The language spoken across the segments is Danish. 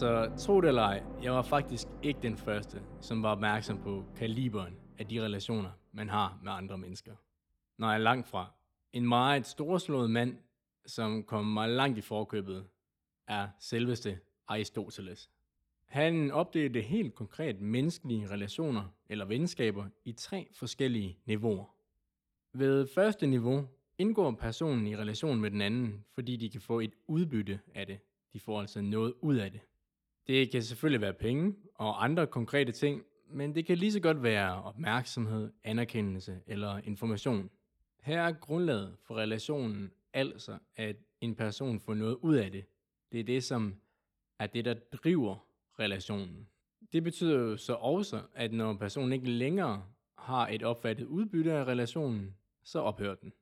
Så tro det eller ej, jeg var faktisk ikke den første, som var opmærksom på kaliberen af de relationer, man har med andre mennesker. Nej, langt fra. En meget storslået mand, som kom mig langt i forkøbet, er selveste Aristoteles. Han opdelte helt konkret menneskelige relationer eller venskaber i tre forskellige niveauer. Ved første niveau indgår personen i relation med den anden, fordi de kan få et udbytte af det. De får altså noget ud af det. Det kan selvfølgelig være penge og andre konkrete ting, men det kan lige så godt være opmærksomhed, anerkendelse eller information. Her er grundlaget for relationen altså, at en person får noget ud af det. Det er det, som er det, der driver relationen. Det betyder jo så også, at når personen ikke længere har et opfattet udbytte af relationen, så ophører den.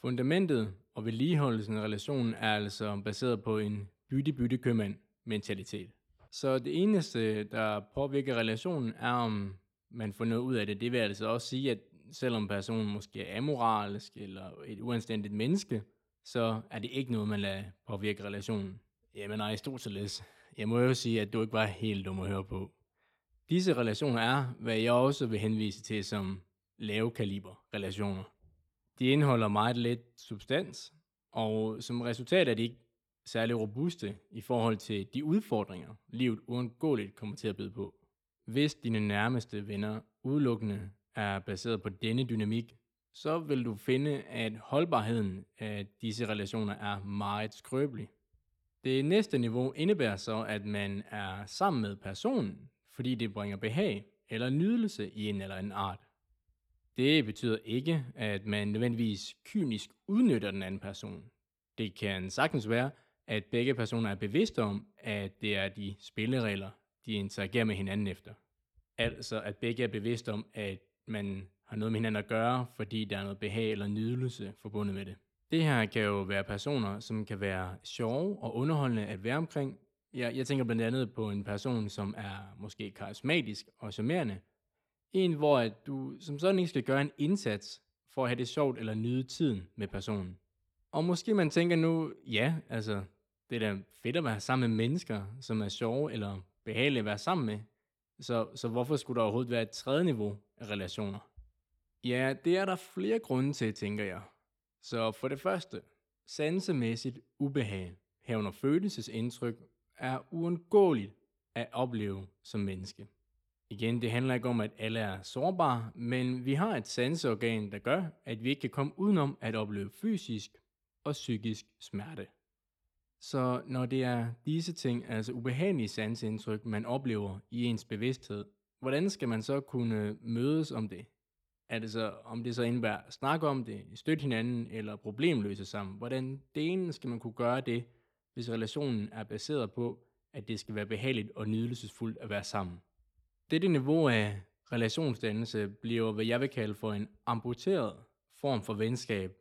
Fundamentet og vedligeholdelsen af relationen er altså baseret på en bytte-bytte-købmand mentalitet. Så det eneste, der påvirker relationen, er om man får noget ud af det. Det vil altså også sige, at selvom personen måske er amoralsk eller et uanstændigt menneske, så er det ikke noget, man lader påvirke relationen. Jamen Aristoteles, jeg må jo sige, at du ikke var helt dum at høre på. Disse relationer er, hvad jeg også vil henvise til som lave kaliber relationer. De indeholder meget lidt substans, og som resultat er de ikke særlig robuste i forhold til de udfordringer, livet uundgåeligt kommer til at byde på. Hvis dine nærmeste venner udelukkende er baseret på denne dynamik, så vil du finde, at holdbarheden af disse relationer er meget skrøbelig. Det næste niveau indebærer så, at man er sammen med personen, fordi det bringer behag eller nydelse i en eller anden art. Det betyder ikke, at man nødvendigvis kynisk udnytter den anden person. Det kan sagtens være, at begge personer er bevidste om, at det er de spilleregler, de interagerer med hinanden efter. Altså at begge er bevidste om, at man har noget med hinanden at gøre, fordi der er noget behag eller nydelse forbundet med det. Det her kan jo være personer, som kan være sjove og underholdende at være omkring. Jeg, jeg tænker blandt andet på en person, som er måske karismatisk og charmerende. En, hvor at du som sådan ikke skal gøre en indsats for at have det sjovt eller nyde tiden med personen. Og måske man tænker nu, ja, altså, det er da fedt at være sammen med mennesker, som er sjove eller behagelige at være sammen med. Så, så hvorfor skulle der overhovedet være et tredje niveau af relationer? Ja, det er der flere grunde til, tænker jeg. Så for det første, sansemæssigt ubehag, herunder følelsesindtryk, er uundgåeligt at opleve som menneske. Igen, det handler ikke om, at alle er sårbare, men vi har et sanseorgan, der gør, at vi ikke kan komme udenom at opleve fysisk og psykisk smerte. Så når det er disse ting, altså ubehagelige sansindtryk, man oplever i ens bevidsthed, hvordan skal man så kunne mødes om det? Er det så, om det så indebærer at snakke om det, støtte hinanden eller problemløse sammen? Hvordan det ene skal man kunne gøre det, hvis relationen er baseret på, at det skal være behageligt og nydelsesfuldt at være sammen? Dette niveau af relationsdannelse bliver, hvad jeg vil kalde for en amputeret form for venskab.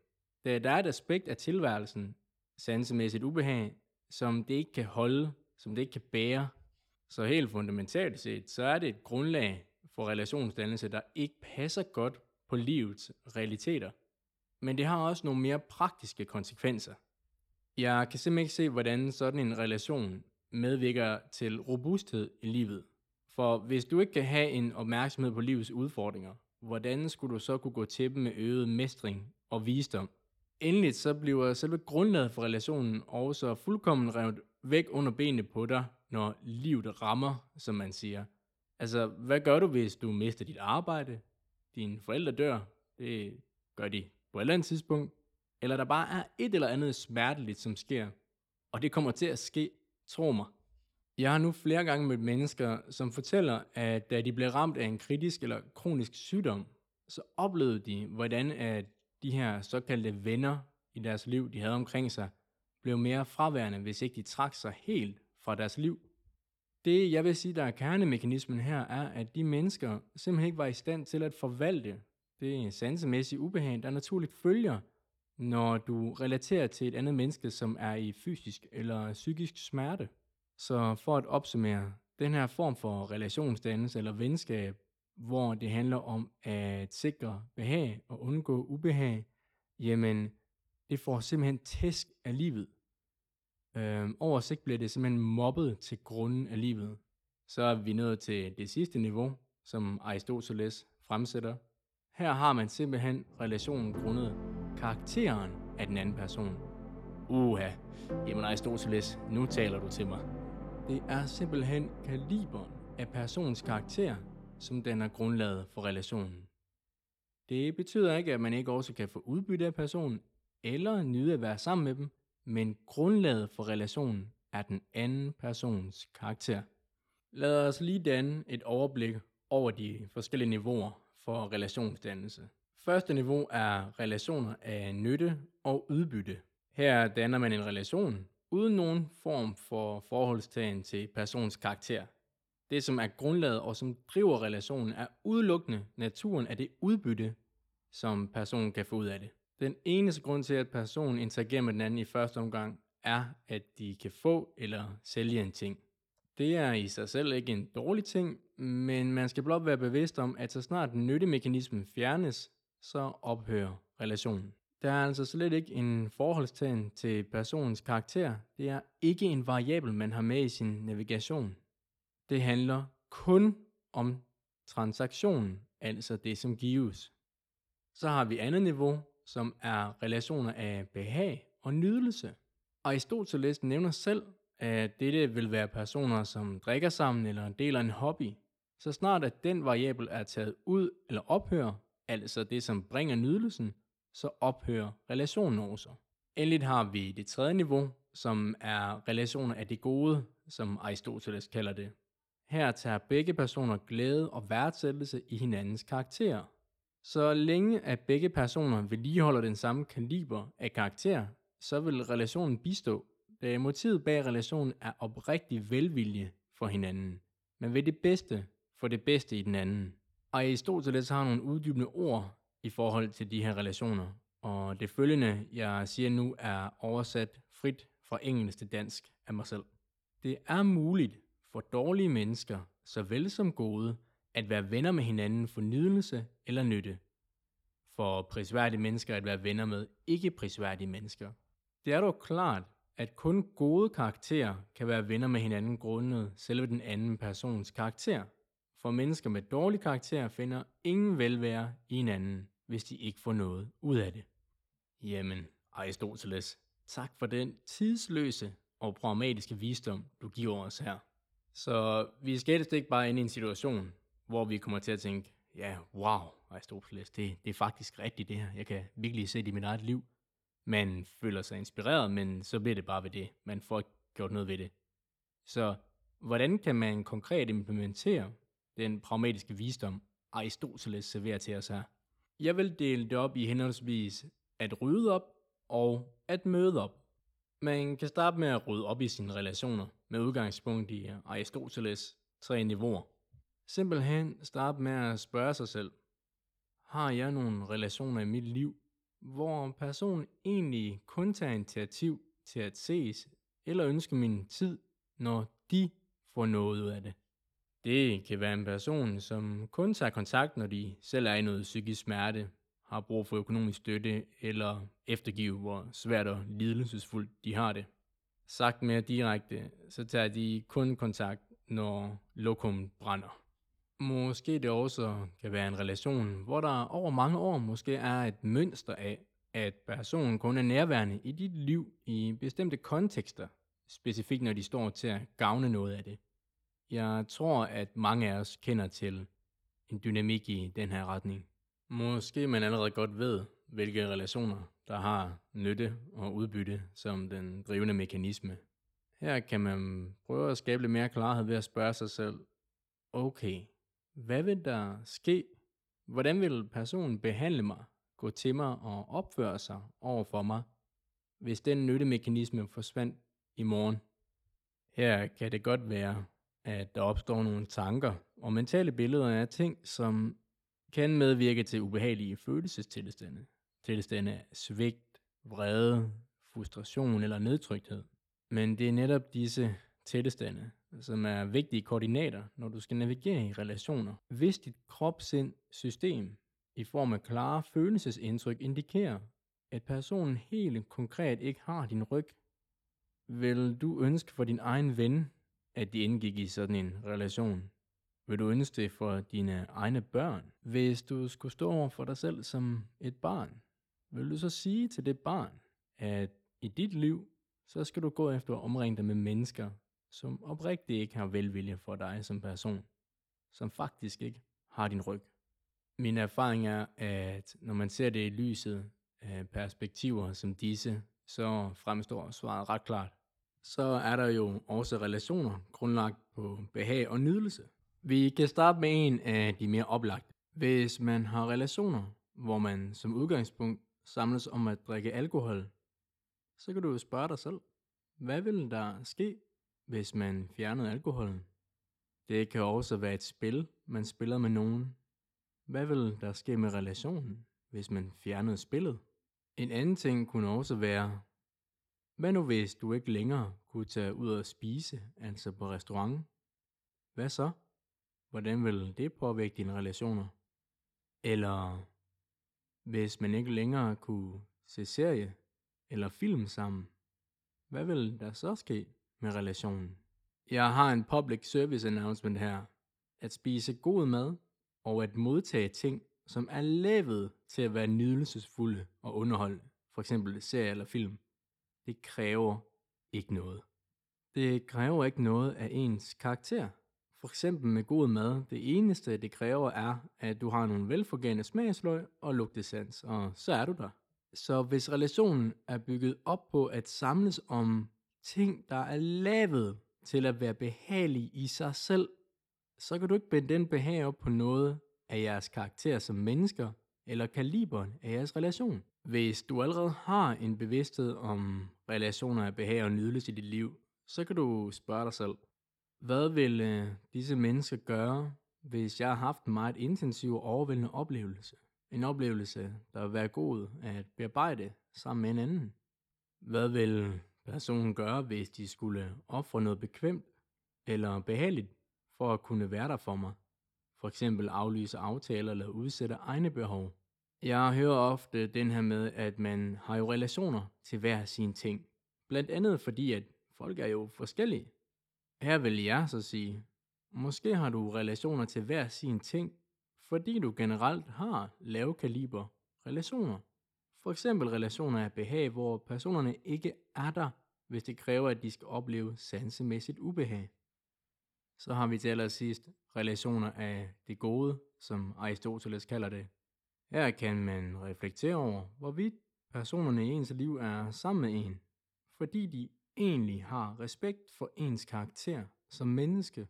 Da der er et aspekt af tilværelsen, sansemæssigt ubehag, som det ikke kan holde, som det ikke kan bære. Så helt fundamentalt set, så er det et grundlag for relationsdannelse, der ikke passer godt på livets realiteter. Men det har også nogle mere praktiske konsekvenser. Jeg kan simpelthen ikke se, hvordan sådan en relation medvirker til robusthed i livet. For hvis du ikke kan have en opmærksomhed på livets udfordringer, hvordan skulle du så kunne gå til dem med øget mestring og visdom? Endelig så bliver selve grundlaget for relationen også fuldkommen revet væk under benene på dig, når livet rammer, som man siger. Altså, hvad gør du, hvis du mister dit arbejde? Dine forældre dør? Det gør de på et eller andet tidspunkt. Eller der bare er et eller andet smerteligt, som sker. Og det kommer til at ske, tro mig. Jeg har nu flere gange mødt mennesker, som fortæller, at da de blev ramt af en kritisk eller kronisk sygdom, så oplevede de, hvordan at de her såkaldte venner i deres liv, de havde omkring sig, blev mere fraværende, hvis ikke de trak sig helt fra deres liv. Det, jeg vil sige, der er kernemekanismen her, er, at de mennesker simpelthen ikke var i stand til at forvalte det sansemæssige ubehag, der naturligt følger, når du relaterer til et andet menneske, som er i fysisk eller psykisk smerte. Så for at opsummere, den her form for relationsdannelse eller venskab, hvor det handler om at sikre behag og undgå ubehag, jamen det får simpelthen tæsk af livet. Øh, over sigt bliver det simpelthen mobbet til grunden af livet. Så er vi nået til det sidste niveau, som Aristoteles fremsætter. Her har man simpelthen relationen grundet karakteren af den anden person. Uha, jamen Aristoteles, nu taler du til mig. Det er simpelthen kaliberen af personens karakter, som den er grundlaget for relationen. Det betyder ikke, at man ikke også kan få udbytte af personen, eller nyde at være sammen med dem, men grundlaget for relationen er den anden persons karakter. Lad os lige danne et overblik over de forskellige niveauer for relationsdannelse. Første niveau er relationer af nytte og udbytte. Her danner man en relation uden nogen form for forholdstagen til persons karakter. Det, som er grundlaget og som driver relationen, er udelukkende naturen af det udbytte, som personen kan få ud af det. Den eneste grund til, at personen interagerer med den anden i første omgang, er, at de kan få eller sælge en ting. Det er i sig selv ikke en dårlig ting, men man skal blot være bevidst om, at så snart nyttemekanismen fjernes, så ophører relationen. Der er altså slet ikke en forholdstagen til personens karakter. Det er ikke en variabel, man har med i sin navigation. Det handler kun om transaktionen, altså det, som gives. Så har vi andet niveau, som er relationer af behag og nydelse. Aristoteles nævner selv, at dette vil være personer, som drikker sammen eller deler en hobby. Så snart at den variabel er taget ud eller ophører, altså det, som bringer nydelsen, så ophører relationen også. Endelig har vi det tredje niveau, som er relationer af det gode, som Aristoteles kalder det. Her tager begge personer glæde og værdsættelse i hinandens karakterer. Så længe at begge personer vedligeholder den samme kaliber af karakter, så vil relationen bistå, da motivet bag relationen er oprigtig velvilje for hinanden. Man vil det bedste for det bedste i den anden. Og Aristoteles har nogle uddybende ord i forhold til de her relationer, og det følgende, jeg siger nu, er oversat frit fra engelsk til dansk af mig selv. Det er muligt for dårlige mennesker, såvel som gode, at være venner med hinanden for nydelse eller nytte. For prisværdige mennesker at være venner med ikke prisværdige mennesker. Det er dog klart, at kun gode karakterer kan være venner med hinanden grundet selve den anden persons karakter. For mennesker med dårlig karakter finder ingen velvære i hinanden, hvis de ikke får noget ud af det. Jamen, Aristoteles, tak for den tidsløse og pragmatiske visdom, du giver os her. Så vi skal helst ikke bare ind i en situation, hvor vi kommer til at tænke, ja, wow, Aristoteles, det, det er faktisk rigtigt det her. Jeg kan virkelig se det i mit eget liv. Man føler sig inspireret, men så bliver det bare ved det. Man får ikke gjort noget ved det. Så hvordan kan man konkret implementere den pragmatiske visdom, Aristoteles serverer til os her? Jeg vil dele det op i henholdsvis at rydde op og at møde op. Man kan starte med at rydde op i sine relationer med udgangspunkt i Aristoteles tre niveauer. Simpelthen starte med at spørge sig selv, har jeg nogle relationer i mit liv, hvor personen egentlig kun tager initiativ til at ses eller ønske min tid, når de får noget ud af det. Det kan være en person, som kun tager kontakt, når de selv er i noget psykisk smerte, har brug for økonomisk støtte eller eftergive, hvor svært og lidelsesfuldt de har det. Sagt mere direkte, så tager de kun kontakt, når lokum brænder. Måske det også kan være en relation, hvor der over mange år måske er et mønster af, at personen kun er nærværende i dit liv i bestemte kontekster, specifikt når de står til at gavne noget af det. Jeg tror, at mange af os kender til en dynamik i den her retning. Måske man allerede godt ved, hvilke relationer, der har nytte og udbytte som den drivende mekanisme. Her kan man prøve at skabe lidt mere klarhed ved at spørge sig selv, okay, hvad vil der ske? Hvordan vil personen behandle mig, gå til mig og opføre sig over for mig, hvis den nyttemekanisme forsvandt i morgen? Her kan det godt være, at der opstår nogle tanker og mentale billeder af ting, som kan medvirke til ubehagelige følelsestilstande. Tilstande af svigt, vrede, frustration eller nedtrykthed. Men det er netop disse tilstande, som er vigtige koordinater, når du skal navigere i relationer. Hvis dit kropssind system i form af klare følelsesindtryk indikerer, at personen helt konkret ikke har din ryg, Vil du ønske for din egen ven, at de indgik i sådan en relation? Vil du ønske det for dine egne børn? Hvis du skulle stå over for dig selv som et barn, vil du så sige til det barn, at i dit liv, så skal du gå efter at omringe dig med mennesker, som oprigtigt ikke har velvilje for dig som person, som faktisk ikke har din ryg. Min erfaring er, at når man ser det i lyset af perspektiver som disse, så fremstår svaret ret klart. Så er der jo også relationer grundlagt på behag og nydelse. Vi kan starte med en af de mere oplagte. Hvis man har relationer, hvor man som udgangspunkt samles om at drikke alkohol, så kan du jo spørge dig selv, hvad vil der ske, hvis man fjernede alkoholen? Det kan også være et spil, man spiller med nogen. Hvad vil der ske med relationen, hvis man fjernede spillet? En anden ting kunne også være, hvad nu hvis du ikke længere kunne tage ud og spise, altså på restaurant? Hvad så? Hvordan vil det påvirke dine relationer? Eller hvis man ikke længere kunne se serie eller film sammen, hvad vil der så ske med relationen? Jeg har en public service announcement her. At spise god mad og at modtage ting, som er lavet til at være nydelsesfulde og underholdende, for eksempel serie eller film, det kræver ikke noget. Det kræver ikke noget af ens karakter. For eksempel med god mad, det eneste det kræver er, at du har nogle velfungerende smagsløg og lugtesans, og så er du der. Så hvis relationen er bygget op på at samles om ting, der er lavet til at være behagelige i sig selv, så kan du ikke binde den behag op på noget af jeres karakter som mennesker, eller kaliberen af jeres relation. Hvis du allerede har en bevidsthed om relationer af behag og nydelse i dit liv, så kan du spørge dig selv, hvad vil øh, disse mennesker gøre, hvis jeg har haft en meget intensiv og overvældende oplevelse? En oplevelse, der vil være god at bearbejde sammen med en anden. Hvad vil personen gøre, hvis de skulle ofre noget bekvemt eller behageligt for at kunne være der for mig? For eksempel aflyse aftaler eller udsætte egne behov. Jeg hører ofte den her med, at man har jo relationer til hver sin ting. Blandt andet fordi, at folk er jo forskellige. Her vil jeg så sige, måske har du relationer til hver sin ting, fordi du generelt har lave kaliber relationer. For eksempel relationer af behag, hvor personerne ikke er der, hvis det kræver, at de skal opleve sansemæssigt ubehag. Så har vi til allersidst relationer af det gode, som Aristoteles kalder det. Her kan man reflektere over, hvorvidt personerne i ens liv er sammen med en, fordi de egentlig har respekt for ens karakter som menneske.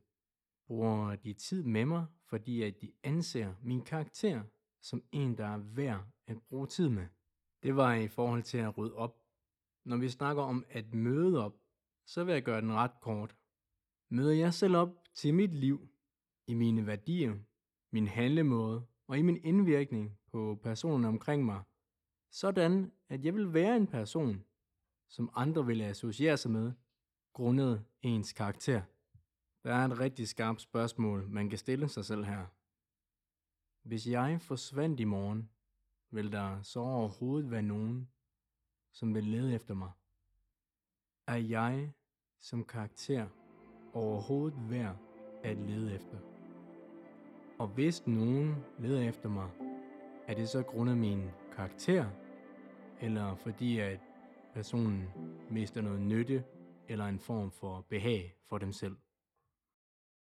Bruger de tid med mig, fordi at de anser min karakter som en, der er værd at bruge tid med. Det var i forhold til at rydde op. Når vi snakker om at møde op, så vil jeg gøre den ret kort. Møder jeg selv op til mit liv, i mine værdier, min handlemåde og i min indvirkning på personerne omkring mig, sådan at jeg vil være en person, som andre ville associere sig med, grundet ens karakter. Der er et rigtig skarpt spørgsmål, man kan stille sig selv her. Hvis jeg forsvandt i morgen, vil der så overhovedet være nogen, som vil lede efter mig? Er jeg som karakter overhovedet værd at lede efter? Og hvis nogen leder efter mig, er det så grundet min karakter, eller fordi at personen mister noget nytte eller en form for behag for dem selv?